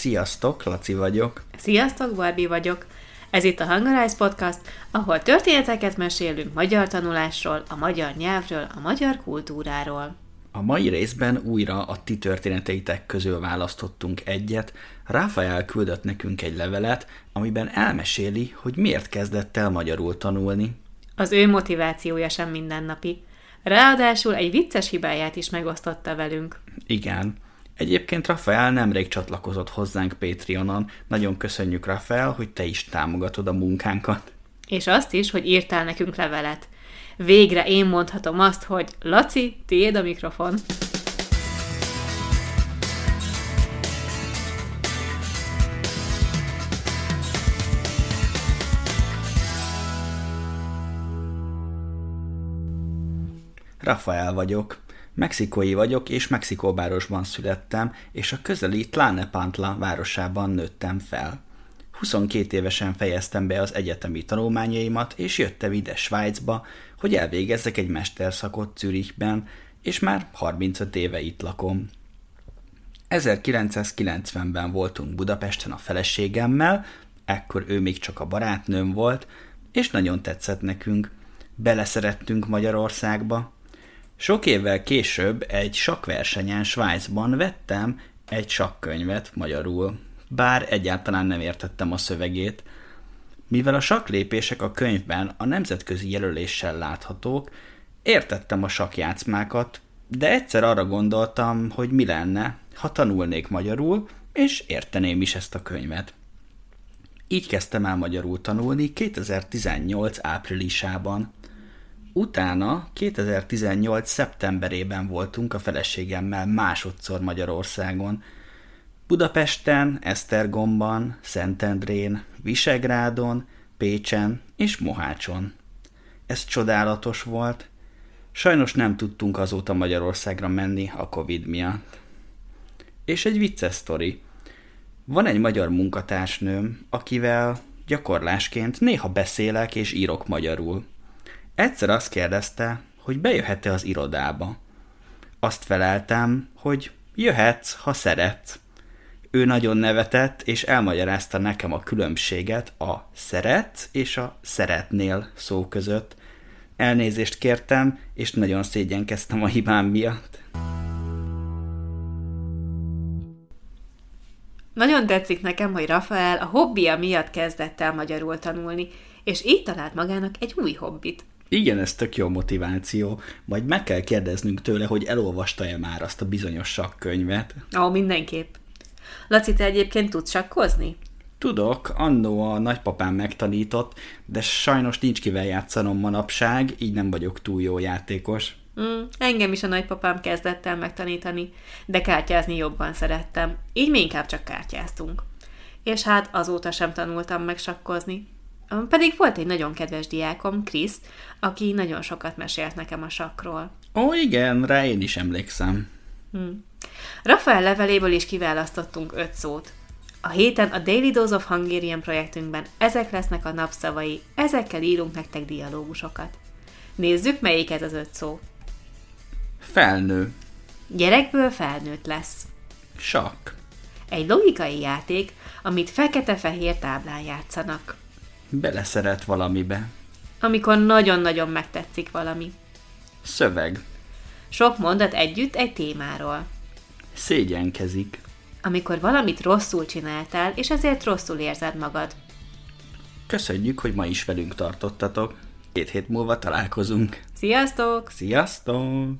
Sziasztok, Laci vagyok. Sziasztok, Barbie vagyok. Ez itt a Hungarize Podcast, ahol történeteket mesélünk magyar tanulásról, a magyar nyelvről, a magyar kultúráról. A mai részben újra a ti történeteitek közül választottunk egyet. Rafael küldött nekünk egy levelet, amiben elmeséli, hogy miért kezdett el magyarul tanulni. Az ő motivációja sem mindennapi. Ráadásul egy vicces hibáját is megosztotta velünk. Igen. Egyébként Rafael nemrég csatlakozott hozzánk Patreonon. Nagyon köszönjük, Rafael, hogy te is támogatod a munkánkat. És azt is, hogy írtál nekünk levelet. Végre én mondhatom azt, hogy Laci, tiéd a mikrofon. Rafael vagyok. Mexikói vagyok, és Mexikóbárosban születtem, és a közeli Tlalnepantla városában nőttem fel. 22 évesen fejeztem be az egyetemi tanulmányaimat, és jöttem ide Svájcba, hogy elvégezzek egy mesterszakot Zürichben, és már 35 éve itt lakom. 1990-ben voltunk Budapesten a feleségemmel, ekkor ő még csak a barátnőm volt, és nagyon tetszett nekünk. Beleszerettünk Magyarországba, sok évvel később egy sakkversenyen Svájcban vettem egy sakkönyvet magyarul, bár egyáltalán nem értettem a szövegét. Mivel a saklépések a könyvben a nemzetközi jelöléssel láthatók, értettem a sakjátszmákat, de egyszer arra gondoltam, hogy mi lenne, ha tanulnék magyarul, és érteném is ezt a könyvet. Így kezdtem el magyarul tanulni 2018 áprilisában. Utána 2018. szeptemberében voltunk a feleségemmel másodszor Magyarországon. Budapesten, Esztergomban, Szentendrén, Visegrádon, Pécsen és Mohácson. Ez csodálatos volt. Sajnos nem tudtunk azóta Magyarországra menni a Covid miatt. És egy vicces sztori. Van egy magyar munkatársnőm, akivel gyakorlásként néha beszélek és írok magyarul. Egyszer azt kérdezte, hogy bejöhet-e az irodába. Azt feleltem, hogy jöhetsz, ha szeretsz. Ő nagyon nevetett, és elmagyarázta nekem a különbséget a szeret és a szeretnél szó között. Elnézést kértem, és nagyon szégyenkeztem a hibám miatt. Nagyon tetszik nekem, hogy Rafael a hobbija miatt kezdett el magyarul tanulni, és így talált magának egy új hobbit. Igen, ez tök jó motiváció. Majd meg kell kérdeznünk tőle, hogy elolvasta-e már azt a bizonyos sakkönyvet. Ó, mindenképp. Laci, te egyébként tudsz sakkozni? Tudok, annó a nagypapám megtanított, de sajnos nincs kivel játszanom manapság, így nem vagyok túl jó játékos. Mm, engem is a nagypapám kezdett el megtanítani, de kártyázni jobban szerettem, így mi inkább csak kártyáztunk. És hát azóta sem tanultam meg sakkozni. Pedig volt egy nagyon kedves diákom, Krisz, aki nagyon sokat mesélt nekem a sakról. Ó, igen, rá én is emlékszem. Hmm. Rafael leveléből is kiválasztottunk öt szót. A héten a Daily Dose of Hungarian projektünkben ezek lesznek a napszavai, ezekkel írunk nektek dialógusokat. Nézzük, melyik ez az öt szó. Felnő. Gyerekből felnőtt lesz. Sakk. Egy logikai játék, amit fekete-fehér táblán játszanak. Beleszeret valamibe. Amikor nagyon-nagyon megtetszik valami. Szöveg. Sok mondat együtt egy témáról. Szégyenkezik. Amikor valamit rosszul csináltál, és ezért rosszul érzed magad. Köszönjük, hogy ma is velünk tartottatok. Két hét múlva találkozunk. Sziasztok! Sziasztok!